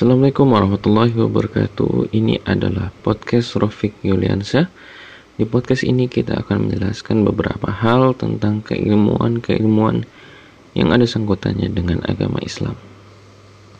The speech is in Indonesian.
Assalamualaikum warahmatullahi wabarakatuh. Ini adalah podcast Rofik Yuliansyah. Di podcast ini kita akan menjelaskan beberapa hal tentang keilmuan-keilmuan yang ada sangkutannya dengan agama Islam.